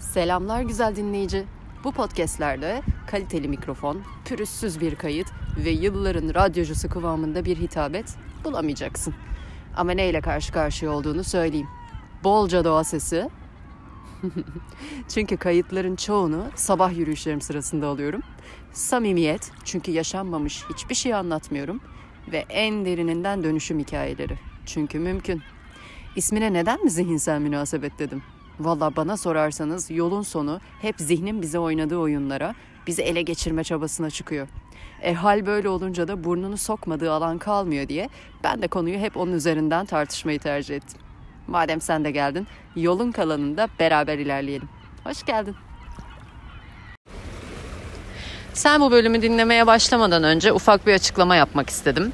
Selamlar güzel dinleyici. Bu podcastlerde kaliteli mikrofon, pürüzsüz bir kayıt ve yılların radyocusu kıvamında bir hitabet bulamayacaksın. Ama neyle karşı karşıya olduğunu söyleyeyim. Bolca doğa sesi. çünkü kayıtların çoğunu sabah yürüyüşlerim sırasında alıyorum. Samimiyet çünkü yaşanmamış hiçbir şey anlatmıyorum. Ve en derininden dönüşüm hikayeleri. Çünkü mümkün. İsmine neden mi zihinsel münasebet dedim? Valla bana sorarsanız yolun sonu hep zihnin bize oynadığı oyunlara, bizi ele geçirme çabasına çıkıyor. E hal böyle olunca da burnunu sokmadığı alan kalmıyor diye ben de konuyu hep onun üzerinden tartışmayı tercih ettim. Madem sen de geldin, yolun kalanında beraber ilerleyelim. Hoş geldin. Sen bu bölümü dinlemeye başlamadan önce ufak bir açıklama yapmak istedim.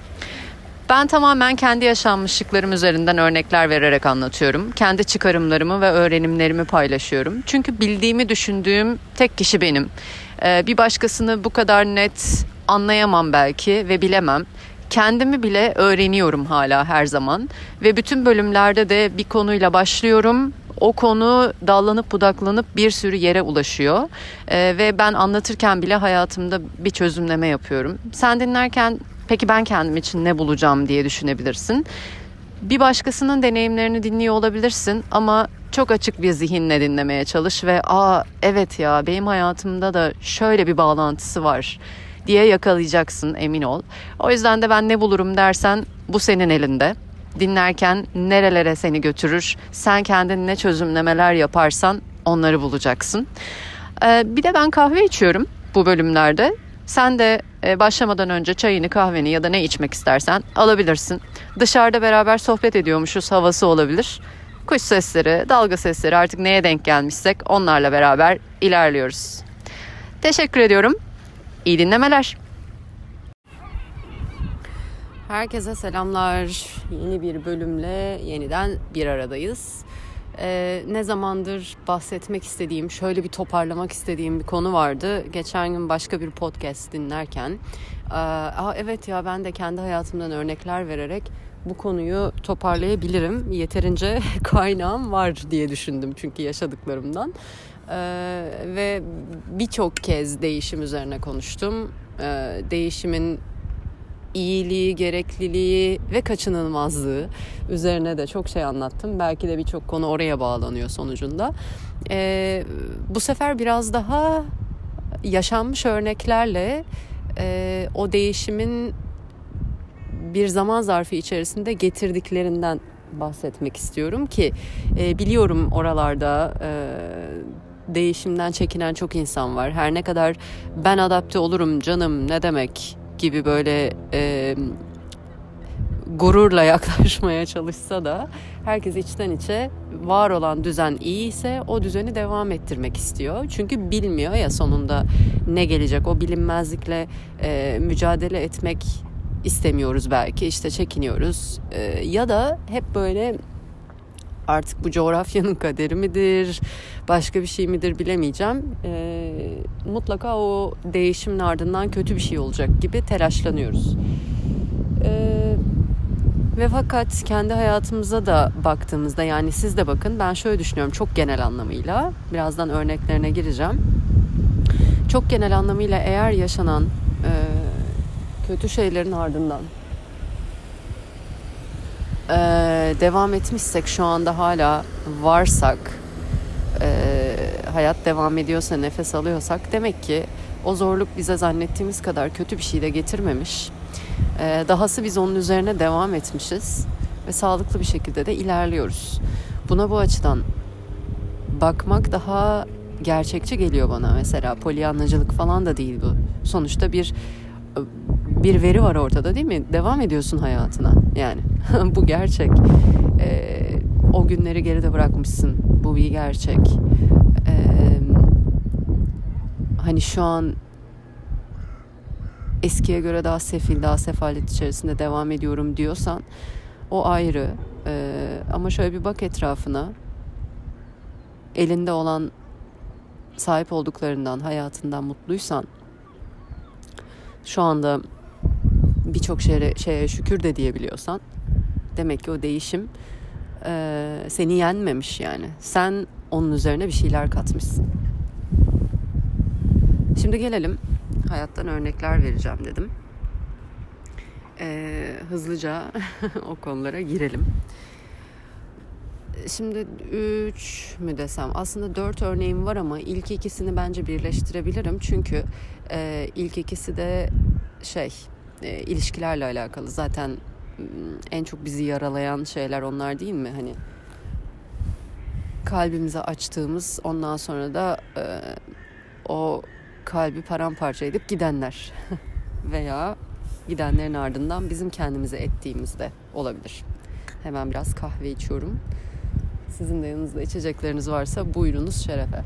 Ben tamamen kendi yaşanmışlıklarım üzerinden örnekler vererek anlatıyorum. Kendi çıkarımlarımı ve öğrenimlerimi paylaşıyorum. Çünkü bildiğimi düşündüğüm tek kişi benim. Ee, bir başkasını bu kadar net anlayamam belki ve bilemem. Kendimi bile öğreniyorum hala her zaman ve bütün bölümlerde de bir konuyla başlıyorum. O konu dallanıp budaklanıp bir sürü yere ulaşıyor ee, ve ben anlatırken bile hayatımda bir çözümleme yapıyorum. Sen dinlerken Peki ben kendim için ne bulacağım diye düşünebilirsin. Bir başkasının deneyimlerini dinliyor olabilirsin ama çok açık bir zihinle dinlemeye çalış ve aa evet ya benim hayatımda da şöyle bir bağlantısı var diye yakalayacaksın emin ol. O yüzden de ben ne bulurum dersen bu senin elinde. Dinlerken nerelere seni götürür, sen kendin ne çözümlemeler yaparsan onları bulacaksın. Ee, bir de ben kahve içiyorum bu bölümlerde. Sen de e, başlamadan önce çayını, kahveni ya da ne içmek istersen alabilirsin. Dışarıda beraber sohbet ediyormuşuz havası olabilir. Kuş sesleri, dalga sesleri artık neye denk gelmişsek onlarla beraber ilerliyoruz. Teşekkür ediyorum. İyi dinlemeler. Herkese selamlar. Yeni bir bölümle yeniden bir aradayız e, ne zamandır bahsetmek istediğim, şöyle bir toparlamak istediğim bir konu vardı. Geçen gün başka bir podcast dinlerken, Aa, evet ya ben de kendi hayatımdan örnekler vererek bu konuyu toparlayabilirim. Yeterince kaynağım var diye düşündüm çünkü yaşadıklarımdan. Ee, ve birçok kez değişim üzerine konuştum. Ee, değişimin iyiliği, gerekliliği ve kaçınılmazlığı üzerine de çok şey anlattım. Belki de birçok konu oraya bağlanıyor sonucunda. Ee, bu sefer biraz daha yaşanmış örneklerle e, o değişimin bir zaman zarfı içerisinde getirdiklerinden bahsetmek istiyorum ki e, biliyorum oralarda e, değişimden çekinen çok insan var. Her ne kadar ben adapte olurum canım ne demek gibi böyle e, gururla yaklaşmaya çalışsa da herkes içten içe var olan düzen iyi ise o düzeni devam ettirmek istiyor. Çünkü bilmiyor ya sonunda ne gelecek. O bilinmezlikle e, mücadele etmek istemiyoruz belki. İşte çekiniyoruz. E, ya da hep böyle artık bu coğrafyanın kaderi midir, başka bir şey midir bilemeyeceğim. E, mutlaka o değişimin ardından kötü bir şey olacak gibi telaşlanıyoruz. E, ve fakat kendi hayatımıza da baktığımızda yani siz de bakın ben şöyle düşünüyorum çok genel anlamıyla birazdan örneklerine gireceğim. Çok genel anlamıyla eğer yaşanan e, kötü şeylerin ardından e, devam etmişsek şu anda hala varsak e, hayat devam ediyorsa nefes alıyorsak demek ki o zorluk bize zannettiğimiz kadar kötü bir şey de getirmemiş. E, dahası biz onun üzerine devam etmişiz ve sağlıklı bir şekilde de ilerliyoruz. Buna bu açıdan bakmak daha gerçekçi geliyor bana mesela polyanlacılık falan da değil bu. Sonuçta bir bir veri var ortada değil mi? Devam ediyorsun hayatına yani. bu gerçek. Ee, o günleri geride bırakmışsın. Bu bir gerçek. Ee, hani şu an eskiye göre daha sefil, daha sefalet içerisinde devam ediyorum diyorsan o ayrı. Ee, ama şöyle bir bak etrafına. Elinde olan sahip olduklarından, hayatından mutluysan şu anda birçok şeye, şeye şükür de diyebiliyorsan demek ki o değişim e, seni yenmemiş yani. Sen onun üzerine bir şeyler katmışsın. Şimdi gelelim hayattan örnekler vereceğim dedim. Ee, hızlıca o konulara girelim. Şimdi üç mü desem aslında dört örneğim var ama ilk ikisini bence birleştirebilirim. Çünkü e, ilk ikisi de şey e, ilişkilerle alakalı. Zaten en çok bizi yaralayan şeyler onlar değil mi? Hani kalbimize açtığımız ondan sonra da e, o kalbi paramparça edip gidenler veya gidenlerin ardından bizim kendimize ettiğimiz de olabilir. Hemen biraz kahve içiyorum. Sizin de yanınızda içecekleriniz varsa buyurunuz şerefe.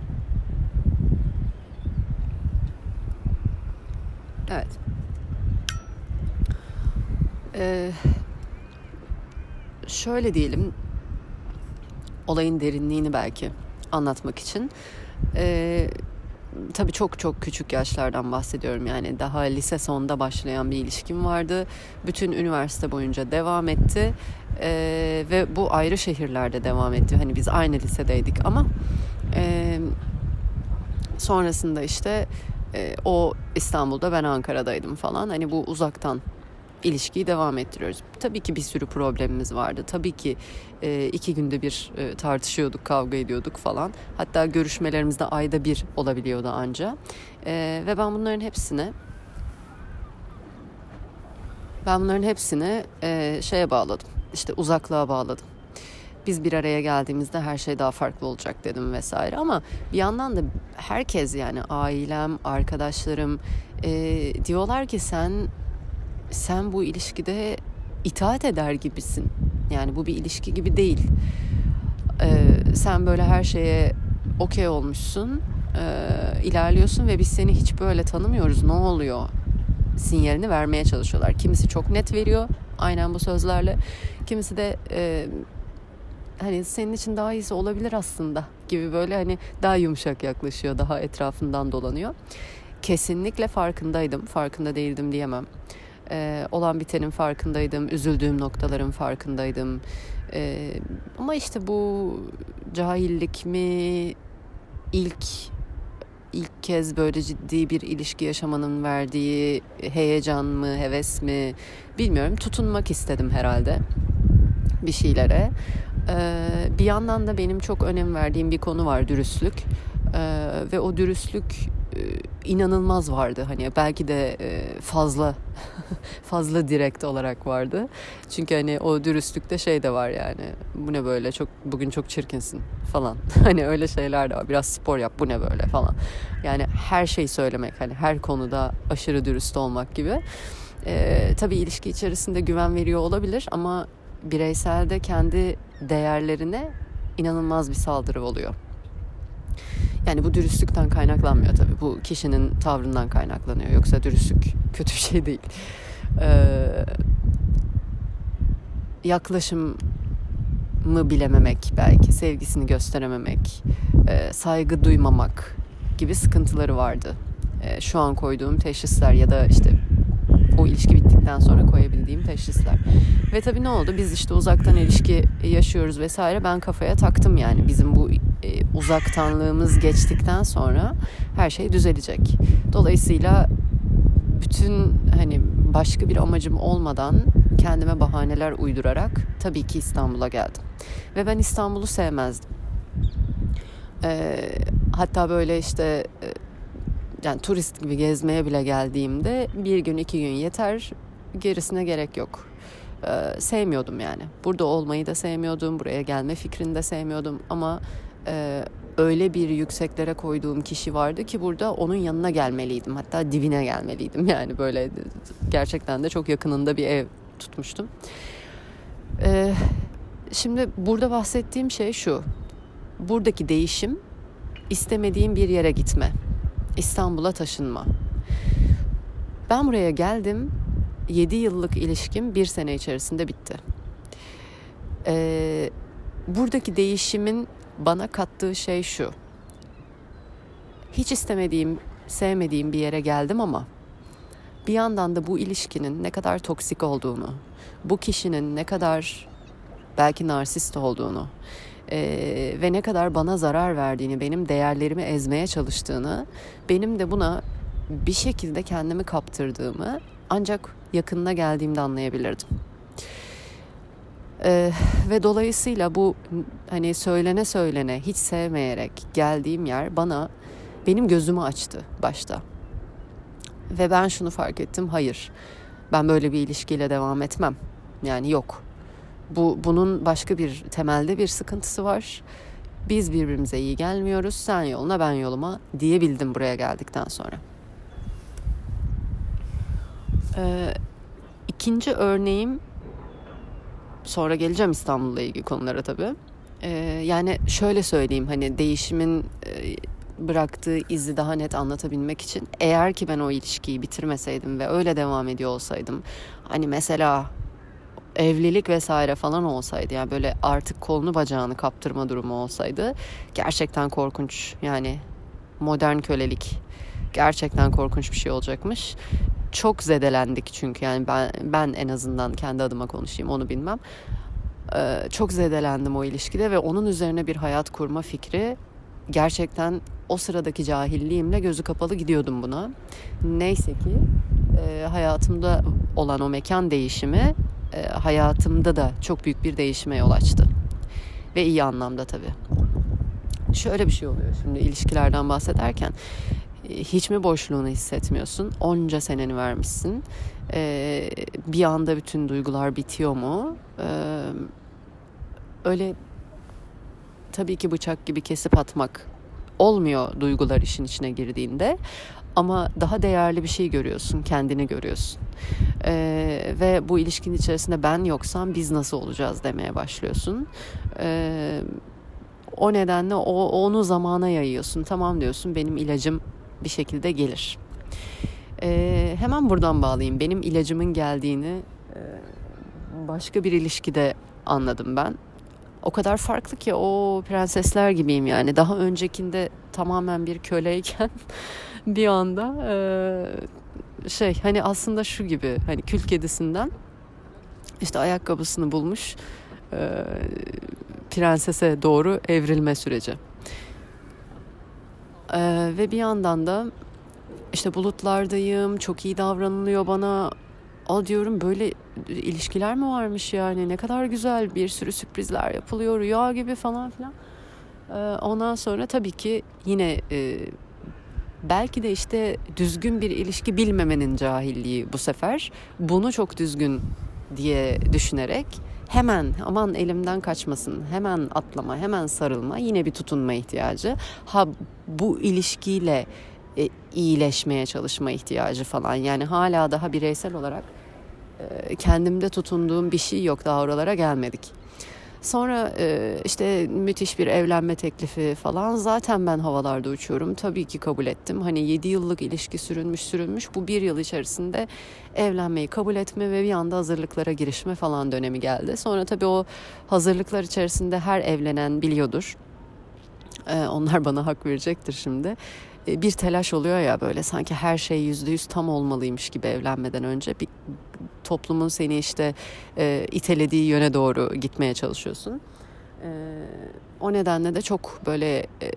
Evet. Ee, şöyle diyelim olayın derinliğini belki anlatmak için. Ee, tabii çok çok küçük yaşlardan bahsediyorum yani daha lise sonunda başlayan bir ilişkim vardı. Bütün üniversite boyunca devam etti ee, ve bu ayrı şehirlerde devam etti. Hani biz aynı lisedeydik ama e, sonrasında işte e, o İstanbul'da ben Ankara'daydım falan. Hani bu uzaktan ilişkiyi devam ettiriyoruz. Tabii ki bir sürü problemimiz vardı. Tabii ki e, iki günde bir e, tartışıyorduk, kavga ediyorduk falan. Hatta görüşmelerimiz de ayda bir olabiliyordu anca. E, ve ben bunların hepsine ben bunların hepsini e, şeye bağladım. İşte uzaklığa bağladım. Biz bir araya geldiğimizde her şey daha farklı olacak dedim vesaire. Ama bir yandan da herkes yani ailem, arkadaşlarım e, diyorlar ki sen sen bu ilişkide itaat eder gibisin. Yani bu bir ilişki gibi değil. Ee, sen böyle her şeye okey olmuşsun, e, ilerliyorsun ve biz seni hiç böyle tanımıyoruz. Ne oluyor? Sinyalini vermeye çalışıyorlar. Kimisi çok net veriyor, aynen bu sözlerle. Kimisi de e, hani senin için daha iyisi olabilir aslında gibi böyle hani daha yumuşak yaklaşıyor, daha etrafından dolanıyor. Kesinlikle farkındaydım, farkında değildim diyemem e, olan bitenin farkındaydım, üzüldüğüm noktaların farkındaydım. E, ama işte bu cahillik mi, ilk ilk kez böyle ciddi bir ilişki yaşamanın verdiği heyecan mı, heves mi bilmiyorum. Tutunmak istedim herhalde bir şeylere. Ee, bir yandan da benim çok önem verdiğim bir konu var dürüstlük. Ee, ve o dürüstlük inanılmaz vardı. Hani belki de e, fazla fazla direkt olarak vardı. Çünkü hani o dürüstlükte şey de var yani. Bu ne böyle çok bugün çok çirkinsin falan. hani öyle şeyler de var. Biraz spor yap bu ne böyle falan. Yani her şey söylemek hani her konuda aşırı dürüst olmak gibi. Ee, tabii ilişki içerisinde güven veriyor olabilir ama bireyselde kendi değerlerine inanılmaz bir saldırı oluyor. Yani bu dürüstlükten kaynaklanmıyor tabii. Bu kişinin tavrından kaynaklanıyor. Yoksa dürüstlük kötü bir şey değil. Ee, yaklaşımı bilememek belki, sevgisini gösterememek, e, saygı duymamak gibi sıkıntıları vardı. E, şu an koyduğum teşhisler ya da işte o ilişki bittikten sonra koyabildiğim teşhisler. Ve tabii ne oldu? Biz işte uzaktan ilişki yaşıyoruz vesaire. Ben kafaya taktım yani bizim bu e, uzaktanlığımız geçtikten sonra her şey düzelecek. Dolayısıyla bütün hani başka bir amacım olmadan kendime bahaneler uydurarak tabii ki İstanbul'a geldim. Ve ben İstanbul'u sevmezdim. Ee, hatta böyle işte e, yani turist gibi gezmeye bile geldiğimde bir gün iki gün yeter gerisine gerek yok. Ee, sevmiyordum yani. Burada olmayı da sevmiyordum, buraya gelme fikrini de sevmiyordum ama e, öyle bir yükseklere koyduğum kişi vardı ki burada onun yanına gelmeliydim. Hatta dibine gelmeliydim yani böyle gerçekten de çok yakınında bir ev tutmuştum. Ee, şimdi burada bahsettiğim şey şu. Buradaki değişim istemediğim bir yere gitme. İstanbul'a taşınma. Ben buraya geldim. 7 yıllık ilişkim bir sene içerisinde bitti. Ee, buradaki değişimin bana kattığı şey şu. Hiç istemediğim, sevmediğim bir yere geldim ama bir yandan da bu ilişkinin ne kadar toksik olduğunu, bu kişinin ne kadar belki narsist olduğunu e, ve ne kadar bana zarar verdiğini, benim değerlerimi ezmeye çalıştığını, benim de buna bir şekilde kendimi kaptırdığımı ancak yakınına geldiğimde anlayabilirdim. Ee, ve dolayısıyla bu hani söylene söylene hiç sevmeyerek geldiğim yer bana benim gözümü açtı başta. Ve ben şunu fark ettim. Hayır. Ben böyle bir ilişkiyle devam etmem. Yani yok. Bu bunun başka bir temelde bir sıkıntısı var. Biz birbirimize iyi gelmiyoruz. Sen yoluna ben yoluma diyebildim buraya geldikten sonra. Ee, ikinci örneğim sonra geleceğim İstanbul'la ilgili konulara tabii. Ee, yani şöyle söyleyeyim hani değişimin e, bıraktığı izi daha net anlatabilmek için eğer ki ben o ilişkiyi bitirmeseydim ve öyle devam ediyor olsaydım hani mesela evlilik vesaire falan olsaydı yani böyle artık kolunu bacağını kaptırma durumu olsaydı gerçekten korkunç yani modern kölelik gerçekten korkunç bir şey olacakmış. Çok zedelendik çünkü yani ben ben en azından kendi adıma konuşayım onu bilmem. Ee, çok zedelendim o ilişkide ve onun üzerine bir hayat kurma fikri gerçekten o sıradaki cahilliğimle gözü kapalı gidiyordum buna. Neyse ki e, hayatımda olan o mekan değişimi e, hayatımda da çok büyük bir değişime yol açtı. Ve iyi anlamda tabii. Şöyle bir şey oluyor şimdi ilişkilerden bahsederken hiç mi boşluğunu hissetmiyorsun? Onca seneni vermişsin. E, bir anda bütün duygular bitiyor mu? E, öyle tabii ki bıçak gibi kesip atmak olmuyor duygular işin içine girdiğinde ama daha değerli bir şey görüyorsun, kendini görüyorsun. Ee, ve bu ilişkinin içerisinde ben yoksam biz nasıl olacağız demeye başlıyorsun. Ee, o nedenle o onu zamana yayıyorsun. Tamam diyorsun benim ilacım bir şekilde gelir. Ee, hemen buradan bağlayayım. Benim ilacımın geldiğini e, başka bir ilişkide anladım ben o kadar farklı ki o prensesler gibiyim yani. Daha öncekinde tamamen bir köleyken bir anda e, şey hani aslında şu gibi hani kül kedisinden işte ayakkabısını bulmuş e, prensese doğru evrilme süreci. E, ve bir yandan da işte bulutlardayım, çok iyi davranılıyor bana. O diyorum böyle ilişkiler mi varmış yani ne kadar güzel bir sürü sürprizler yapılıyor rüya gibi falan filan. Ee, ondan sonra tabii ki yine e, belki de işte düzgün bir ilişki bilmemenin cahilliği bu sefer. Bunu çok düzgün diye düşünerek hemen aman elimden kaçmasın hemen atlama hemen sarılma yine bir tutunma ihtiyacı. Ha bu ilişkiyle e, iyileşmeye çalışma ihtiyacı falan yani hala daha bireysel olarak e, kendimde tutunduğum bir şey yok daha oralara gelmedik. Sonra e, işte müthiş bir evlenme teklifi falan zaten ben havalarda uçuyorum. Tabii ki kabul ettim. Hani 7 yıllık ilişki sürünmüş sürünmüş bu bir yıl içerisinde evlenmeyi kabul etme ve bir anda hazırlıklara girişme falan dönemi geldi. Sonra tabii o hazırlıklar içerisinde her evlenen biliyordur. E, onlar bana hak verecektir şimdi bir telaş oluyor ya böyle sanki her şey yüzde yüz tam olmalıymış gibi evlenmeden önce bir toplumun seni işte e, itelediği yöne doğru gitmeye çalışıyorsun. E, o nedenle de çok böyle e,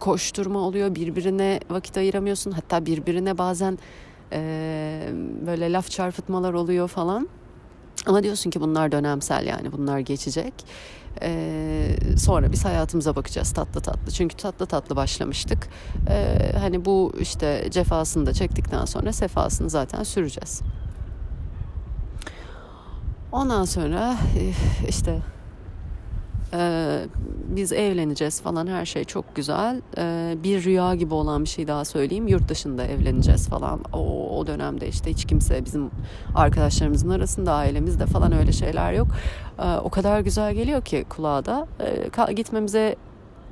koşturma oluyor birbirine vakit ayıramıyorsun hatta birbirine bazen e, böyle laf çarpıtmalar oluyor falan. Ama diyorsun ki bunlar dönemsel yani bunlar geçecek. Ee, sonra biz hayatımıza bakacağız tatlı tatlı. Çünkü tatlı tatlı başlamıştık. Ee, hani bu işte cefasını da çektikten sonra sefasını zaten süreceğiz. Ondan sonra eh, işte ee, biz evleneceğiz falan her şey çok güzel. Ee, bir rüya gibi olan bir şey daha söyleyeyim. Yurt dışında evleneceğiz falan. O, o dönemde işte hiç kimse bizim arkadaşlarımızın arasında ailemizde falan öyle şeyler yok. Ee, o kadar güzel geliyor ki kulağa da. Gitmemize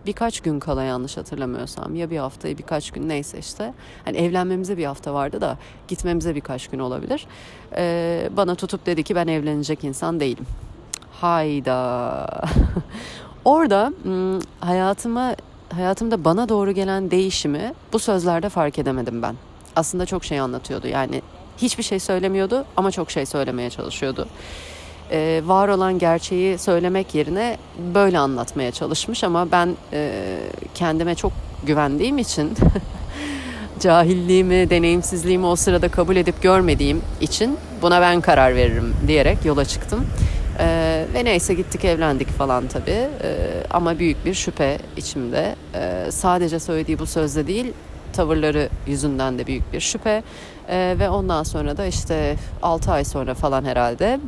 birkaç gün kala yanlış hatırlamıyorsam ya bir haftayı birkaç gün neyse işte hani evlenmemize bir hafta vardı da gitmemize birkaç gün olabilir bana tutup dedi ki ben evlenecek insan değilim hayda. Orada hayatıma hayatımda bana doğru gelen değişimi bu sözlerde fark edemedim ben. Aslında çok şey anlatıyordu. Yani hiçbir şey söylemiyordu ama çok şey söylemeye çalışıyordu. E, var olan gerçeği söylemek yerine böyle anlatmaya çalışmış ama ben e, kendime çok güvendiğim için cahilliğimi, deneyimsizliğimi o sırada kabul edip görmediğim için buna ben karar veririm diyerek yola çıktım. Ve neyse gittik evlendik falan tabii ee, ama büyük bir şüphe içimde. Ee, sadece söylediği bu sözde değil tavırları yüzünden de büyük bir şüphe. Ee, ve ondan sonra da işte 6 ay sonra falan herhalde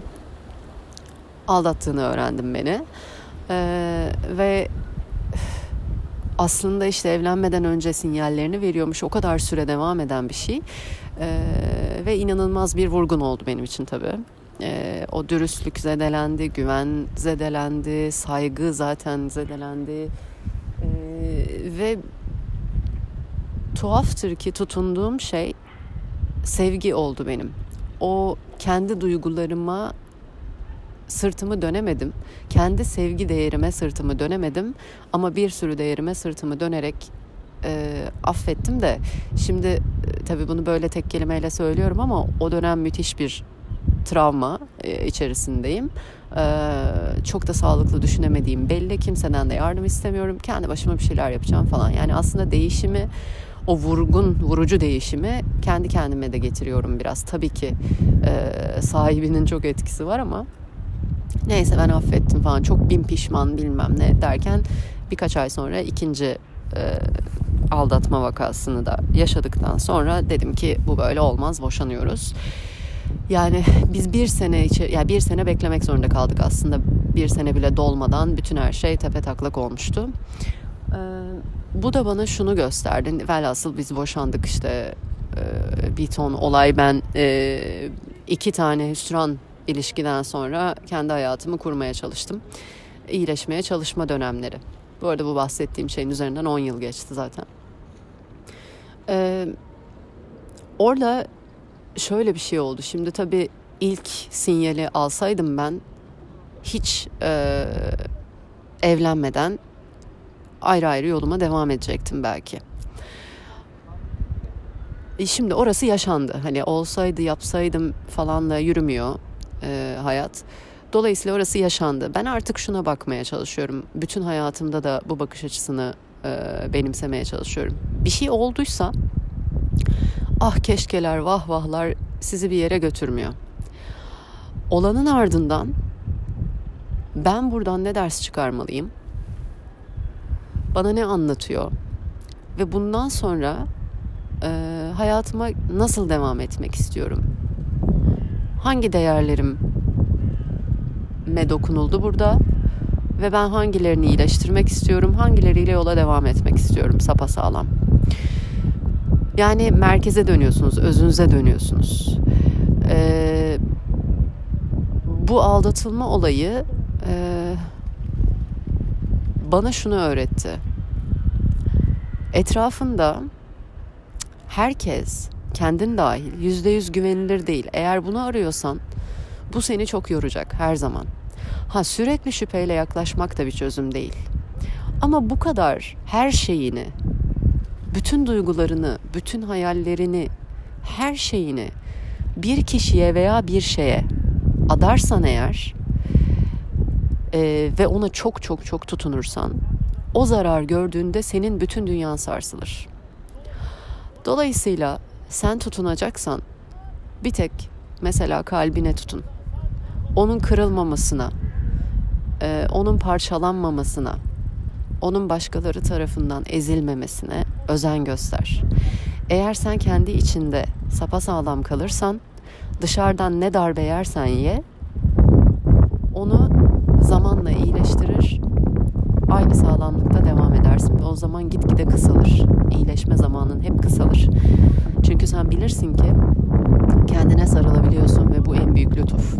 aldattığını öğrendim beni. Ee, ve aslında işte evlenmeden önce sinyallerini veriyormuş. O kadar süre devam eden bir şey. Ee, ve inanılmaz bir vurgun oldu benim için tabii. Ee, o dürüstlük zedelendi, güven zedelendi, saygı zaten zedelendi. Ee, ve tuhaftır ki tutunduğum şey sevgi oldu benim. O kendi duygularıma sırtımı dönemedim. Kendi sevgi değerime sırtımı dönemedim. Ama bir sürü değerime sırtımı dönerek e, affettim de şimdi e, tabii bunu böyle tek kelimeyle söylüyorum ama o dönem müthiş bir travma e, içerisindeyim. E, çok da sağlıklı düşünemediğim belli. Kimseden de yardım istemiyorum. Kendi başıma bir şeyler yapacağım falan. Yani aslında değişimi o vurgun, vurucu değişimi kendi kendime de getiriyorum biraz. Tabii ki e, sahibinin çok etkisi var ama neyse ben affettim falan. Çok bin pişman bilmem ne derken birkaç ay sonra ikinci e, aldatma vakasını da yaşadıktan sonra dedim ki bu böyle olmaz boşanıyoruz. Yani biz bir sene içi, yani bir sene beklemek zorunda kaldık aslında. Bir sene bile dolmadan bütün her şey tepe taklak olmuştu. Ee, bu da bana şunu gösterdi. Velhasıl biz boşandık işte e, bir ton olay ben e, iki tane hüsran ilişkiden sonra kendi hayatımı kurmaya çalıştım. İyileşmeye çalışma dönemleri. Bu arada bu bahsettiğim şeyin üzerinden 10 yıl geçti zaten. Ee, orada şöyle bir şey oldu. Şimdi tabii ilk sinyali alsaydım ben hiç e, evlenmeden ayrı ayrı yoluma devam edecektim belki. E şimdi orası yaşandı. Hani olsaydı yapsaydım falanla yürümüyor e, hayat. Dolayısıyla orası yaşandı. Ben artık şuna bakmaya çalışıyorum. Bütün hayatımda da bu bakış açısını e, benimsemeye çalışıyorum. Bir şey olduysa ah keşkeler vah vahlar sizi bir yere götürmüyor. Olanın ardından ben buradan ne ders çıkarmalıyım? Bana ne anlatıyor? Ve bundan sonra e, hayatıma nasıl devam etmek istiyorum? Hangi değerlerim me dokunuldu burada? Ve ben hangilerini iyileştirmek istiyorum? Hangileriyle yola devam etmek istiyorum sapasağlam? Yani merkeze dönüyorsunuz, özünüze dönüyorsunuz. Ee, bu aldatılma olayı e, bana şunu öğretti. Etrafında herkes kendin dahil yüzde yüz güvenilir değil. Eğer bunu arıyorsan bu seni çok yoracak her zaman. Ha sürekli şüpheyle yaklaşmak da bir çözüm değil. Ama bu kadar her şeyini, bütün duygularını, bütün hayallerini, her şeyini bir kişiye veya bir şeye adarsan eğer e, ve ona çok çok çok tutunursan o zarar gördüğünde senin bütün dünyan sarsılır. Dolayısıyla sen tutunacaksan bir tek mesela kalbine tutun. Onun kırılmamasına, e, onun parçalanmamasına, onun başkaları tarafından ezilmemesine özen göster. Eğer sen kendi içinde sapasağlam kalırsan dışarıdan ne darbe yersen ye onu zamanla iyileştirir aynı sağlamlıkta devam edersin o zaman gitgide kısalır. İyileşme zamanın hep kısalır. Çünkü sen bilirsin ki kendine sarılabiliyorsun ve bu en büyük lütuf.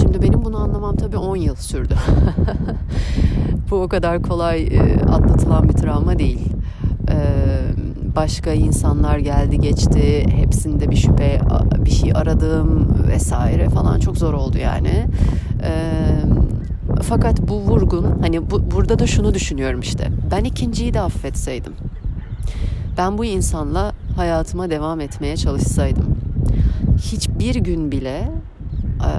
Şimdi benim bunu anlamam tabii 10 yıl sürdü. bu o kadar kolay e, atlatılan bir travma değil. E, başka insanlar geldi geçti. Hepsinde bir şüphe, bir şey aradım vesaire falan çok zor oldu yani. Eee fakat bu vurgun hani bu, burada da şunu düşünüyorum işte. Ben ikinciyi de affetseydim. Ben bu insanla hayatıma devam etmeye çalışsaydım. Hiçbir gün bile e,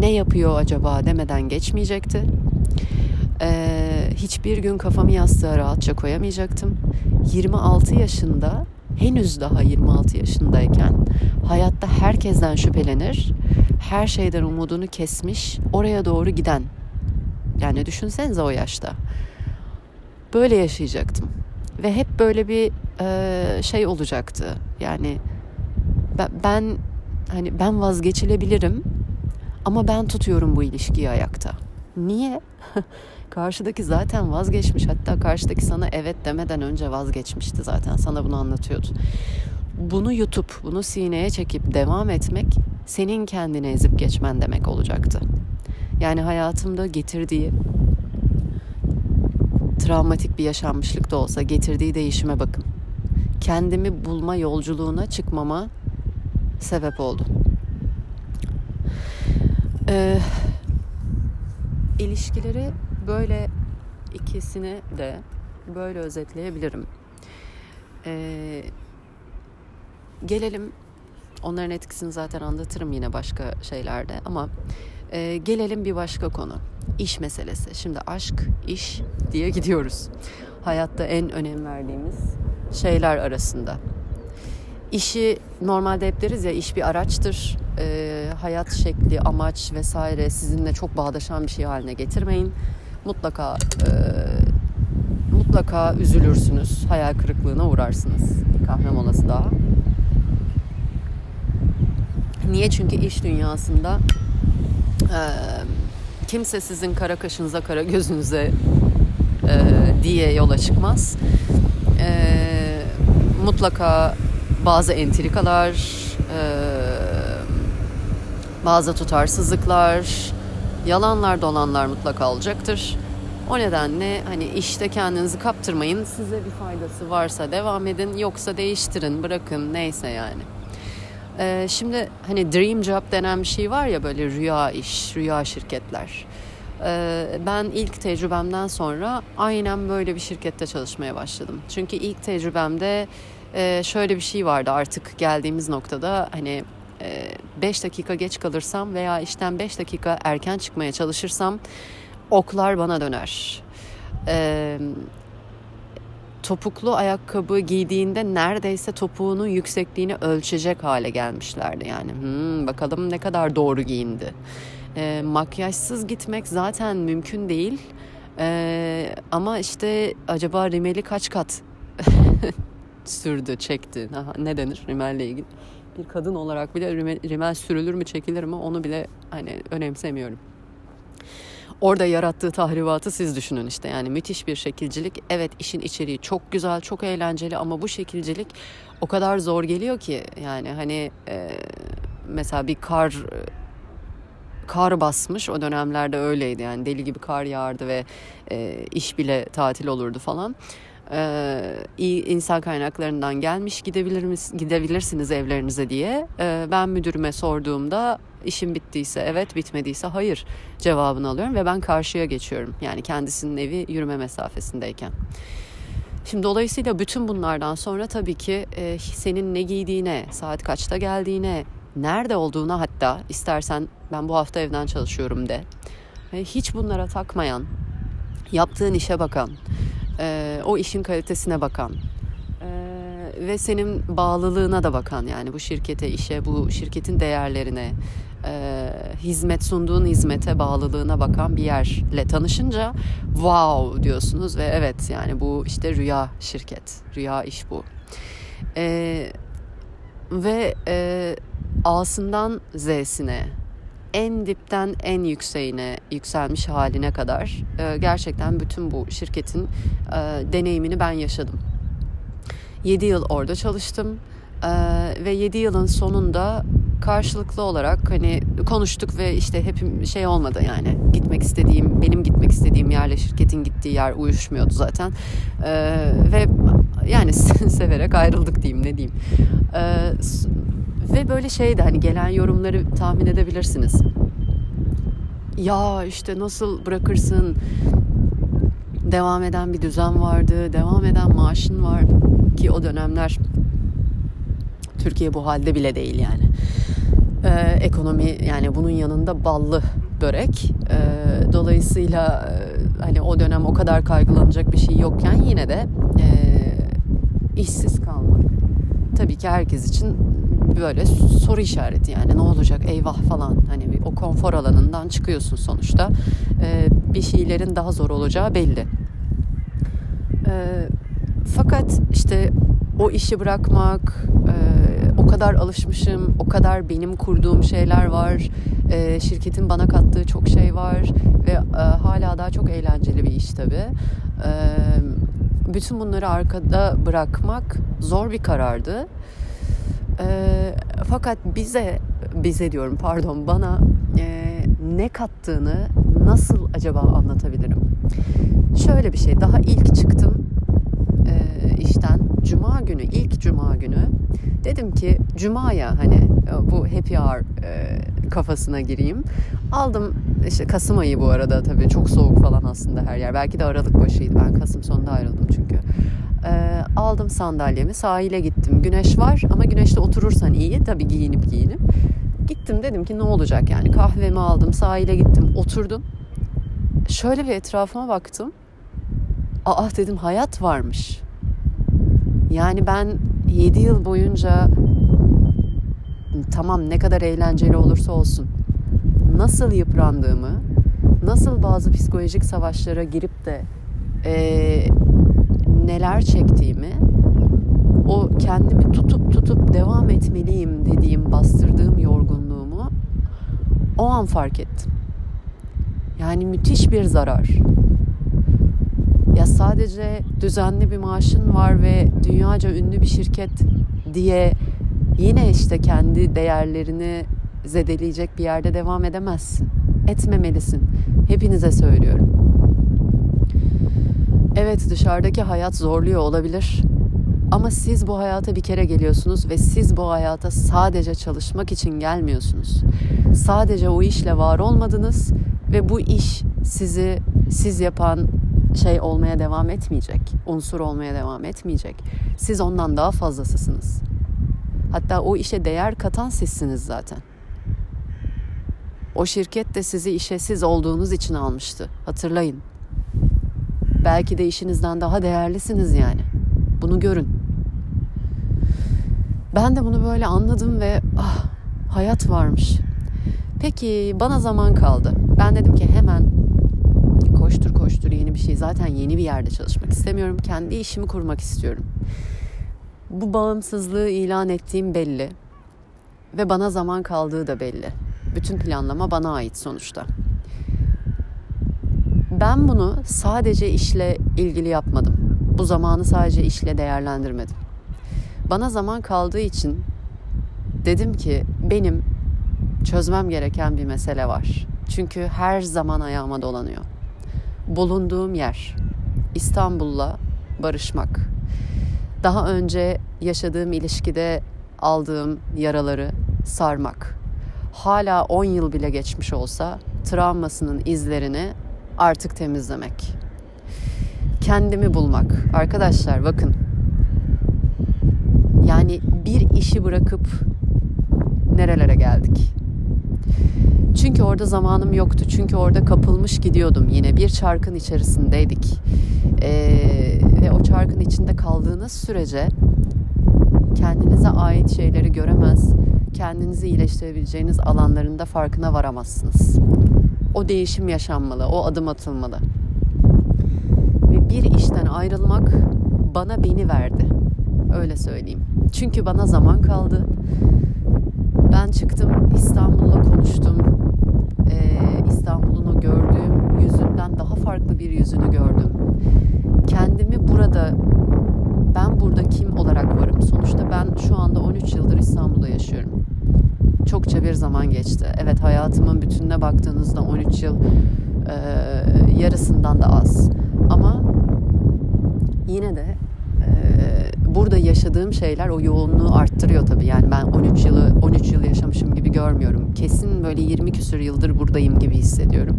ne yapıyor acaba demeden geçmeyecekti. Ee, hiçbir gün kafamı yastığa rahatça koyamayacaktım. 26 yaşında henüz daha 26 yaşındayken hayatta herkesten şüphelenir, her şeyden umudunu kesmiş, oraya doğru giden. Yani düşünsenize o yaşta. Böyle yaşayacaktım. Ve hep böyle bir e, şey olacaktı. Yani ben, ben hani ben vazgeçilebilirim ama ben tutuyorum bu ilişkiyi ayakta. Niye? Karşıdaki zaten vazgeçmiş. Hatta karşıdaki sana evet demeden önce vazgeçmişti zaten. Sana bunu anlatıyordu. Bunu yutup, bunu sineye çekip devam etmek senin kendini ezip geçmen demek olacaktı. Yani hayatımda getirdiği travmatik bir yaşanmışlık da olsa getirdiği değişime bakın. Kendimi bulma yolculuğuna çıkmama sebep oldu. Ee, ilişkileri böyle ikisini de böyle özetleyebilirim. Ee, gelelim onların etkisini zaten anlatırım yine başka şeylerde ama e, gelelim bir başka konu. İş meselesi. Şimdi aşk, iş diye gidiyoruz. Hayatta en önem verdiğimiz şeyler arasında. İşi normalde hep deriz ya iş bir araçtır. E, hayat şekli, amaç vesaire sizinle çok bağdaşan bir şey haline getirmeyin. Mutlaka e, mutlaka üzülürsünüz. Hayal kırıklığına uğrarsınız. Kahve molası daha. Niye? Çünkü iş dünyasında e, kimse sizin kara kaşınıza kara gözünüze e, diye yola çıkmaz. E, mutlaka bazı entrikalar, e, bazı tutarsızlıklar, yalanlar dolanlar mutlaka olacaktır. O nedenle hani işte kendinizi kaptırmayın. Size bir faydası varsa devam edin, yoksa değiştirin, bırakın neyse yani. Ee, şimdi hani dream job denen bir şey var ya böyle rüya iş, rüya şirketler. Ee, ben ilk tecrübemden sonra aynen böyle bir şirkette çalışmaya başladım. Çünkü ilk tecrübemde e, şöyle bir şey vardı artık geldiğimiz noktada hani 5 e, dakika geç kalırsam veya işten 5 dakika erken çıkmaya çalışırsam oklar bana döner. Ee, topuklu ayakkabı giydiğinde neredeyse topuğunun yüksekliğini ölçecek hale gelmişlerdi. Yani hmm, bakalım ne kadar doğru giyindi. E, makyajsız gitmek zaten mümkün değil. E, ama işte acaba rimeli kaç kat sürdü, çekti? ne denir rimelle ilgili? Bir kadın olarak bile rimel, sürülür mü, çekilir mi onu bile hani önemsemiyorum orada yarattığı tahribatı siz düşünün işte. Yani müthiş bir şekilcilik. Evet işin içeriği çok güzel, çok eğlenceli ama bu şekilcilik o kadar zor geliyor ki yani hani e, mesela bir kar kar basmış o dönemlerde öyleydi yani deli gibi kar yağardı ve e, iş bile tatil olurdu falan e, iyi insan kaynaklarından gelmiş gidebilir mis, gidebilirsiniz evlerinize diye e, ben müdürüme sorduğumda işim bittiyse evet bitmediyse hayır cevabını alıyorum ve ben karşıya geçiyorum yani kendisinin evi yürüme mesafesindeyken. Şimdi dolayısıyla bütün bunlardan sonra tabii ki e, senin ne giydiğine, saat kaçta geldiğine, nerede olduğuna hatta istersen ben bu hafta evden çalışıyorum de. E, hiç bunlara takmayan, yaptığın işe bakan, e, o işin kalitesine bakan e, ve senin bağlılığına da bakan yani bu şirkete, işe, bu şirketin değerlerine, e, hizmet sunduğun hizmete bağlılığına bakan bir yerle tanışınca wow diyorsunuz ve evet yani bu işte rüya şirket, rüya iş bu. E, ve e, A'sından Z'sine en dipten en yükseğine yükselmiş haline kadar e, gerçekten bütün bu şirketin e, deneyimini ben yaşadım. 7 yıl orada çalıştım e, ve 7 yılın sonunda karşılıklı olarak hani konuştuk ve işte hep şey olmadı yani gitmek istediğim benim gitmek istediğim yerle şirketin gittiği yer uyuşmuyordu zaten ee, ve yani severek ayrıldık diyeyim ne diyeyim ee, ve böyle şeydi hani gelen yorumları tahmin edebilirsiniz. Ya işte nasıl bırakırsın? Devam eden bir düzen vardı, devam eden maaşın vardı ki o dönemler Türkiye bu halde bile değil yani. Ee, ekonomi yani bunun yanında ballı börek. Ee, dolayısıyla e, hani o dönem o kadar kaygılanacak bir şey yokken yine de e, işsiz kalmak tabii ki herkes için böyle soru işareti yani ne olacak eyvah falan hani o konfor alanından çıkıyorsun sonuçta ee, bir şeylerin daha zor olacağı belli. Ee, fakat işte o işi bırakmak, e, o kadar alışmışım, o kadar benim kurduğum şeyler var, e, şirketin bana kattığı çok şey var ve e, hala daha çok eğlenceli bir iş tabii. E, bütün bunları arkada bırakmak zor bir karardı. E, fakat bize, bize diyorum pardon bana e, ne kattığını nasıl acaba anlatabilirim? Şöyle bir şey, daha ilk çıktım e, işten, cuma günü, ilk cuma günü dedim ki cuma ya hani e, bu happy hour e, kafasına gireyim. Aldım işte Kasım ayı bu arada tabii çok soğuk falan aslında her yer. Belki de Aralık başıydı. Ben Kasım sonunda ayrıldım çünkü. E, aldım sandalyemi sahile gittim. Güneş var ama güneşte oturursan iyi tabii giyinip giyinip. Gittim dedim ki ne olacak yani kahvemi aldım sahile gittim oturdum. Şöyle bir etrafıma baktım. Aa dedim hayat varmış. Yani ben 7 yıl boyunca tamam ne kadar eğlenceli olursa olsun nasıl yıprandığımı, nasıl bazı psikolojik savaşlara girip de e, neler çektiğimi, o kendimi tutup tutup devam etmeliyim dediğim, bastırdığım yorgunluğumu o an fark ettim. Yani müthiş bir zarar. Ya sadece düzenli bir maaşın var ve dünyaca ünlü bir şirket diye yine işte kendi değerlerini zedeleyecek bir yerde devam edemezsin. Etmemelisin. Hepinize söylüyorum. Evet dışarıdaki hayat zorluyor olabilir. Ama siz bu hayata bir kere geliyorsunuz ve siz bu hayata sadece çalışmak için gelmiyorsunuz. Sadece o işle var olmadınız ve bu iş sizi siz yapan şey olmaya devam etmeyecek. Unsur olmaya devam etmeyecek. Siz ondan daha fazlasısınız. Hatta o işe değer katan sizsiniz zaten. O şirket de sizi işe siz olduğunuz için almıştı. Hatırlayın. Belki de işinizden daha değerlisiniz yani. Bunu görün. Ben de bunu böyle anladım ve ah hayat varmış. Peki bana zaman kaldı. Ben dedim ki hemen koştur koştur yeni bir şey. Zaten yeni bir yerde çalışmak istemiyorum. Kendi işimi kurmak istiyorum. Bu bağımsızlığı ilan ettiğim belli. Ve bana zaman kaldığı da belli. Bütün planlama bana ait sonuçta. Ben bunu sadece işle ilgili yapmadım. Bu zamanı sadece işle değerlendirmedim. Bana zaman kaldığı için dedim ki benim çözmem gereken bir mesele var. Çünkü her zaman ayağıma dolanıyor. Bulunduğum yer İstanbul'la barışmak. Daha önce yaşadığım ilişkide aldığım yaraları sarmak. Hala 10 yıl bile geçmiş olsa travmasının izlerini artık temizlemek. Kendimi bulmak. Arkadaşlar bakın. Yani bir işi bırakıp nerelere geldik? Çünkü orada zamanım yoktu. Çünkü orada kapılmış gidiyordum yine. Bir çarkın içerisindeydik. Ee, ve o çarkın içinde kaldığınız sürece kendinize ait şeyleri göremez, kendinizi iyileştirebileceğiniz alanlarında farkına varamazsınız. O değişim yaşanmalı, o adım atılmalı. Ve bir işten ayrılmak bana beni verdi. Öyle söyleyeyim. Çünkü bana zaman kaldı. Ben çıktım İstanbul'la konuştum. Ee, İstanbul'un o gördüğüm yüzünden daha farklı bir yüzünü gördüm. Kendimi burada ben burada kim olarak varım? Sonuçta ben şu anda 13 yıldır İstanbul'da yaşıyorum. Çokça bir zaman geçti. Evet hayatımın bütününe baktığınızda 13 yıl e, yarısından da az. Ama yine de e, burada yaşadığım şeyler o yoğunluğu arttırıyor tabii. Yani ben 13 yılı 13 yıl yaşamışım gibi görmüyorum. Kesin böyle 20 küsür yıldır buradayım gibi hissediyorum.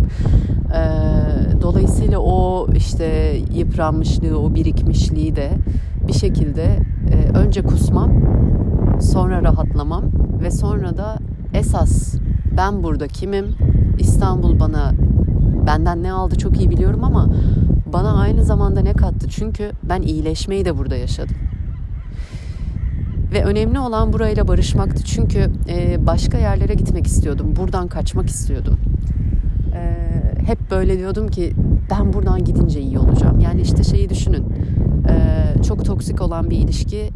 E, dolayısıyla o işte yıpranmışlığı, o birikmişliği de bir şekilde e, önce kusmam, sonra rahatlamam ve sonra da esas ben burada kimim? İstanbul bana benden ne aldı çok iyi biliyorum ama bana aynı zamanda ne kattı? Çünkü ben iyileşmeyi de burada yaşadım. Ve önemli olan burayla barışmaktı. Çünkü e, başka yerlere gitmek istiyordum. Buradan kaçmak istiyordum. E, hep böyle diyordum ki ben buradan gidince iyi olacağım. Yani işte şeyi düşünün. E, çok toksik olan bir ilişki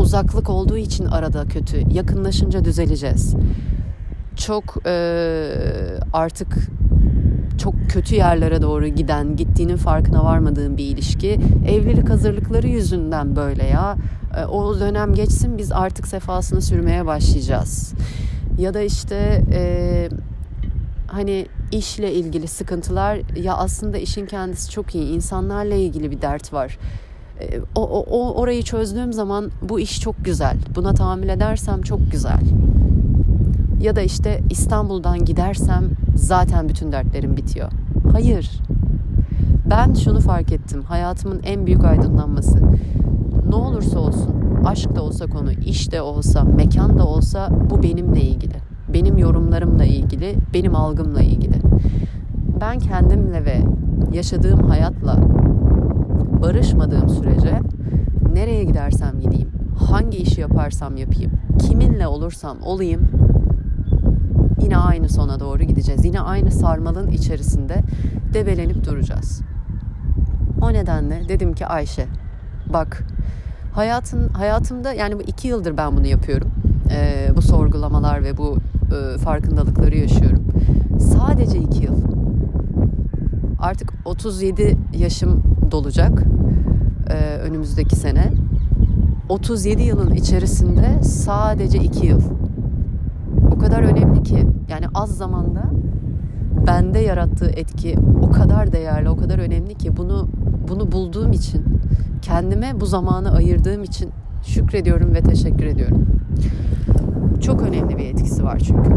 uzaklık olduğu için arada kötü. Yakınlaşınca düzeleceğiz. Çok e, artık çok kötü yerlere doğru giden, gittiğinin farkına varmadığım bir ilişki. Evlilik hazırlıkları yüzünden böyle ya. E, o dönem geçsin biz artık sefasını sürmeye başlayacağız. Ya da işte e, hani işle ilgili sıkıntılar ya aslında işin kendisi çok iyi. İnsanlarla ilgili bir dert var. E, o, o, orayı çözdüğüm zaman bu iş çok güzel. Buna tahammül edersem çok güzel. Ya da işte İstanbul'dan gidersem zaten bütün dertlerim bitiyor. Hayır. Ben şunu fark ettim. Hayatımın en büyük aydınlanması. Ne olursa olsun, aşk da olsa konu, iş de olsa, mekan da olsa bu benimle ilgili. Benim yorumlarımla ilgili, benim algımla ilgili. Ben kendimle ve yaşadığım hayatla barışmadığım sürece nereye gidersem gideyim, hangi işi yaparsam yapayım, kiminle olursam olayım yine aynı sona doğru gideceğiz. Yine aynı sarmalın içerisinde debelenip duracağız. O nedenle dedim ki Ayşe bak hayatın hayatımda yani bu iki yıldır ben bunu yapıyorum. Ee, bu sorgulamalar ve bu e, farkındalıkları yaşıyorum. Sadece iki yıl. Artık 37 yaşım dolacak e, önümüzdeki sene. 37 yılın içerisinde sadece iki yıl kadar önemli ki yani az zamanda bende yarattığı etki o kadar değerli, o kadar önemli ki bunu bunu bulduğum için, kendime bu zamanı ayırdığım için şükrediyorum ve teşekkür ediyorum. Çok önemli bir etkisi var çünkü.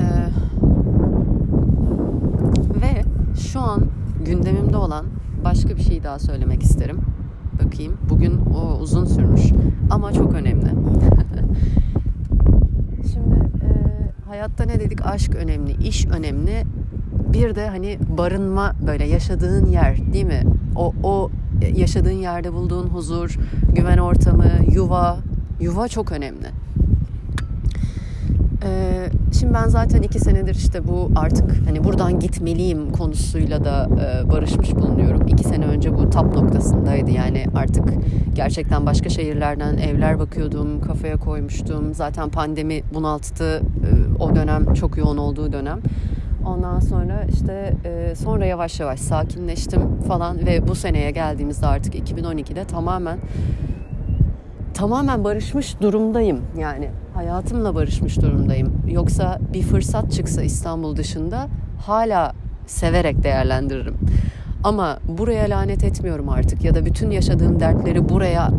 Ee, ve şu an gündemimde olan başka bir şey daha söylemek isterim. Bakayım. Bugün o uzun sürmüş ama çok önemli. hayatta ne dedik? Aşk önemli, iş önemli. Bir de hani barınma böyle yaşadığın yer değil mi? O, o yaşadığın yerde bulduğun huzur, güven ortamı, yuva. Yuva çok önemli. Ee, şimdi ben zaten iki senedir işte bu artık hani buradan gitmeliyim konusuyla da e, barışmış bulunuyorum. İki sene önce bu tap noktasındaydı yani artık gerçekten başka şehirlerden evler bakıyordum, kafaya koymuştum. Zaten pandemi bunalttı e, o dönem çok yoğun olduğu dönem. Ondan sonra işte e, sonra yavaş yavaş sakinleştim falan ve bu seneye geldiğimizde artık 2012'de tamamen tamamen barışmış durumdayım. Yani hayatımla barışmış durumdayım. Yoksa bir fırsat çıksa İstanbul dışında hala severek değerlendiririm. Ama buraya lanet etmiyorum artık ya da bütün yaşadığım dertleri buraya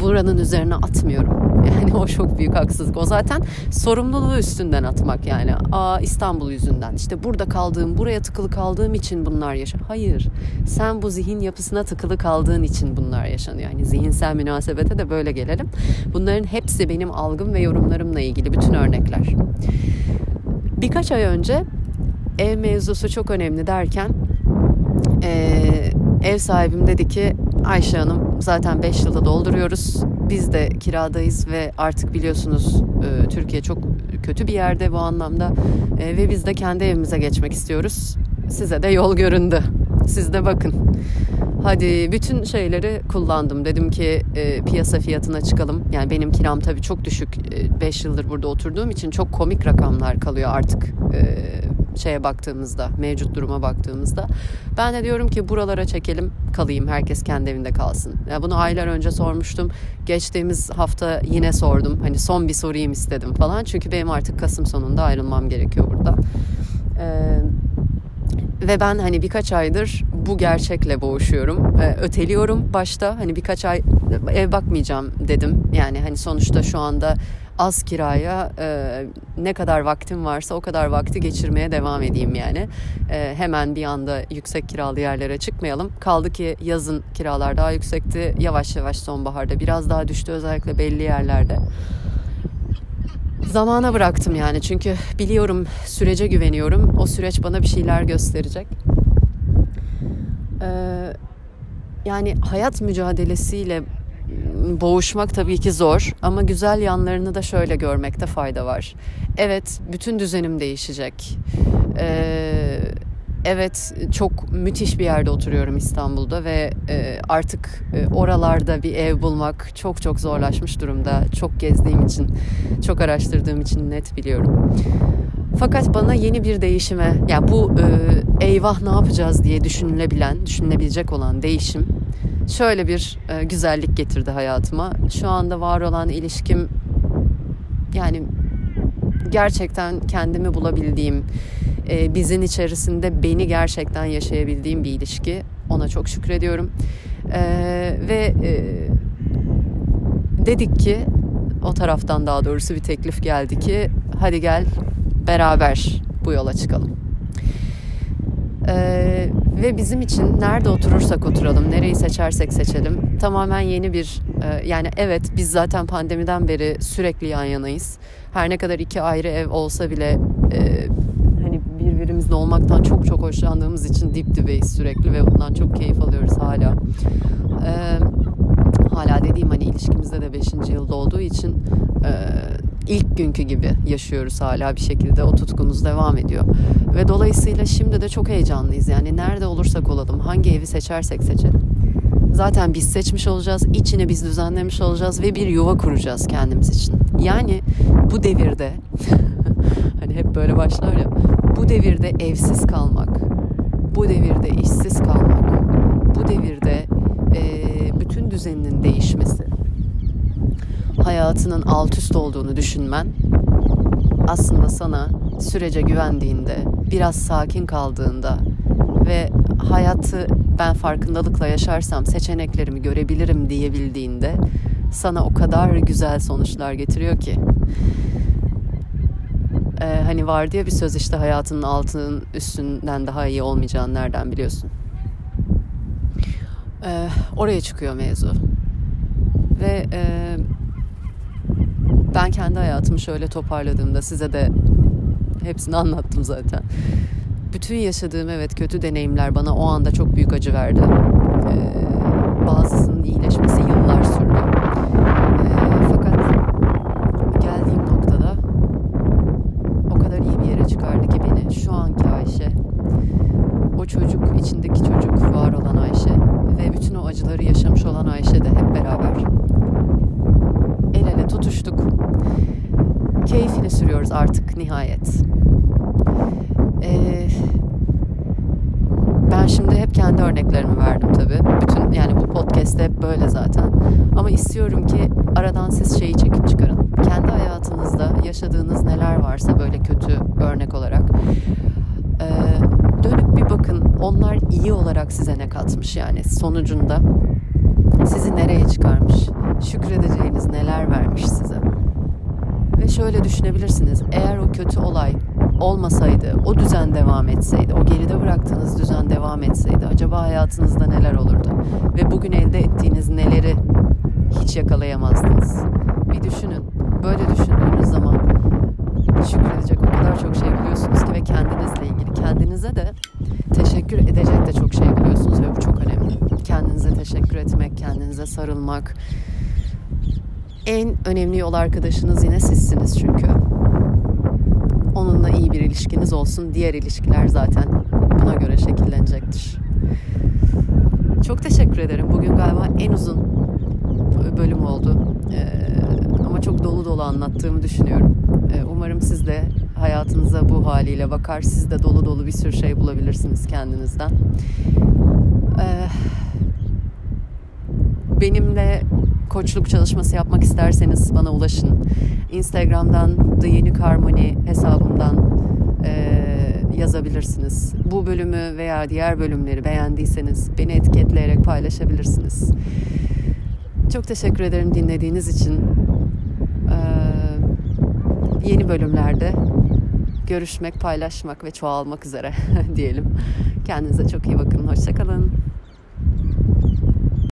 buranın üzerine atmıyorum. Yani o çok büyük haksızlık. O zaten sorumluluğu üstünden atmak yani. Aa İstanbul yüzünden. İşte burada kaldığım, buraya tıkılı kaldığım için bunlar yaşa. Hayır. Sen bu zihin yapısına tıkılı kaldığın için bunlar yaşanıyor. Yani zihinsel münasebete de böyle gelelim. Bunların hepsi benim algım ve yorumlarımla ilgili bütün örnekler. Birkaç ay önce ev mevzusu çok önemli derken e, ev sahibim dedi ki Ayşe Hanım zaten 5 yılı dolduruyoruz. Biz de kiradayız ve artık biliyorsunuz e, Türkiye çok kötü bir yerde bu anlamda e, ve biz de kendi evimize geçmek istiyoruz. Size de yol göründü. Siz de bakın. Hadi bütün şeyleri kullandım. Dedim ki e, piyasa fiyatına çıkalım. Yani benim kiram tabii çok düşük. 5 e, yıldır burada oturduğum için çok komik rakamlar kalıyor artık. E, şeye baktığımızda, mevcut duruma baktığımızda. Ben de diyorum ki buralara çekelim, kalayım. Herkes kendi evinde kalsın. Ya bunu aylar önce sormuştum. Geçtiğimiz hafta yine sordum. Hani son bir sorayım istedim falan. Çünkü benim artık Kasım sonunda ayrılmam gerekiyor burada. Ee, ve ben hani birkaç aydır bu gerçekle boğuşuyorum. Ee, öteliyorum başta. Hani birkaç ay ev bakmayacağım dedim. Yani hani sonuçta şu anda az kiraya e, ne kadar vaktim varsa o kadar vakti geçirmeye devam edeyim yani. E, hemen bir anda yüksek kiralı yerlere çıkmayalım. Kaldı ki yazın kiralar daha yüksekti. Yavaş yavaş sonbaharda biraz daha düştü özellikle belli yerlerde. Zamana bıraktım yani çünkü biliyorum sürece güveniyorum. O süreç bana bir şeyler gösterecek. Ee, yani hayat mücadelesiyle boğuşmak tabii ki zor ama güzel yanlarını da şöyle görmekte fayda var. Evet, bütün düzenim değişecek. Ee, evet, çok müthiş bir yerde oturuyorum İstanbul'da ve e, artık e, oralarda bir ev bulmak çok çok zorlaşmış durumda. Çok gezdiğim için, çok araştırdığım için net biliyorum. Fakat bana yeni bir değişime, yani bu e, eyvah ne yapacağız diye düşünülebilen, düşünülebilecek olan değişim şöyle bir e, güzellik getirdi hayatıma. Şu anda var olan ilişkim yani gerçekten kendimi bulabildiğim, e, bizin içerisinde beni gerçekten yaşayabildiğim bir ilişki. Ona çok şükrediyorum. E, ve e, dedik ki o taraftan daha doğrusu bir teklif geldi ki hadi gel beraber bu yola çıkalım. Ee, ve bizim için nerede oturursak oturalım, nereyi seçersek seçelim tamamen yeni bir e, yani evet biz zaten pandemiden beri sürekli yan yanayız. Her ne kadar iki ayrı ev olsa bile e, hani birbirimizle olmaktan çok çok hoşlandığımız için dip dibeyiz sürekli ve bundan çok keyif alıyoruz hala. E, hala dediğim hani ilişkimizde de 5. yılda olduğu için e, ilk günkü gibi yaşıyoruz hala bir şekilde o tutkumuz devam ediyor. Ve dolayısıyla şimdi de çok heyecanlıyız. Yani nerede olursak olalım, hangi evi seçersek seçelim. Zaten biz seçmiş olacağız, içini biz düzenlemiş olacağız ve bir yuva kuracağız kendimiz için. Yani bu devirde hani hep böyle başlar ya bu devirde evsiz kalmak, bu devirde işsiz kalmak, bu devirde e, bütün düzeninin değişmesi, hayatının alt üst olduğunu düşünmen aslında sana sürece güvendiğinde, biraz sakin kaldığında ve hayatı ben farkındalıkla yaşarsam seçeneklerimi görebilirim diyebildiğinde sana o kadar güzel sonuçlar getiriyor ki. Ee, hani var diye bir söz işte hayatının altının üstünden daha iyi olmayacağını nereden biliyorsun? Ee, oraya çıkıyor mevzu. Ve e, ben kendi hayatımı şöyle toparladığımda size de hepsini anlattım zaten. Bütün yaşadığım evet kötü deneyimler bana o anda çok büyük acı verdi. Ee, bazısının iyileşmesi yıllar sürdü. Ee, fakat geldiğim noktada o kadar iyi bir yere çıkardı ki beni şu anki Ayşe, o çocuk içindeki çocuk var olan Ayşe ve bütün o acıları yaşamış olan Ayşe de hep beraber el ele tutuştuk. Keyfini sürüyoruz artık nihayet. Ee, ben şimdi hep kendi örneklerimi verdim tabii. Bütün yani bu podcast'te hep böyle zaten. Ama istiyorum ki aradan siz şeyi çekip çıkarın. Kendi hayatınızda yaşadığınız neler varsa böyle kötü örnek olarak e, dönüp bir bakın onlar iyi olarak size ne katmış yani sonucunda. Sizi nereye çıkarmış? Şükredeceğiniz neler vermiş size? Ve şöyle düşünebilirsiniz. Eğer o kötü olay olmasaydı o düzen devam etseydi o geride bıraktığınız düzen devam etseydi acaba hayatınızda neler olurdu? Ve bugün elde ettiğiniz neleri hiç yakalayamazdınız bir düşünün. Böyle düşündüğünüz zaman şükredecek o kadar çok şey biliyorsunuz ki ve kendinizle ilgili kendinize de teşekkür edecek de çok şey biliyorsunuz ve bu çok önemli. Kendinize teşekkür etmek, kendinize sarılmak. En önemli yol arkadaşınız yine sizsiniz çünkü. Onunla iyi bir ilişkiniz olsun. Diğer ilişkiler zaten buna göre şekillenecektir. Çok teşekkür ederim. Bugün galiba en uzun bölüm oldu. Ee, ama çok dolu dolu anlattığımı düşünüyorum. Ee, umarım siz de hayatınıza bu haliyle bakar. Siz de dolu dolu bir sürü şey bulabilirsiniz kendinizden. Ee, benimle koçluk çalışması yapmak isterseniz bana ulaşın. Instagram'dan The Unique Harmony hesabımdan e, yazabilirsiniz. Bu bölümü veya diğer bölümleri beğendiyseniz beni etiketleyerek paylaşabilirsiniz. Çok teşekkür ederim dinlediğiniz için. Yeni bölümlerde görüşmek, paylaşmak ve çoğalmak üzere diyelim. Kendinize çok iyi bakın. Hoşçakalın.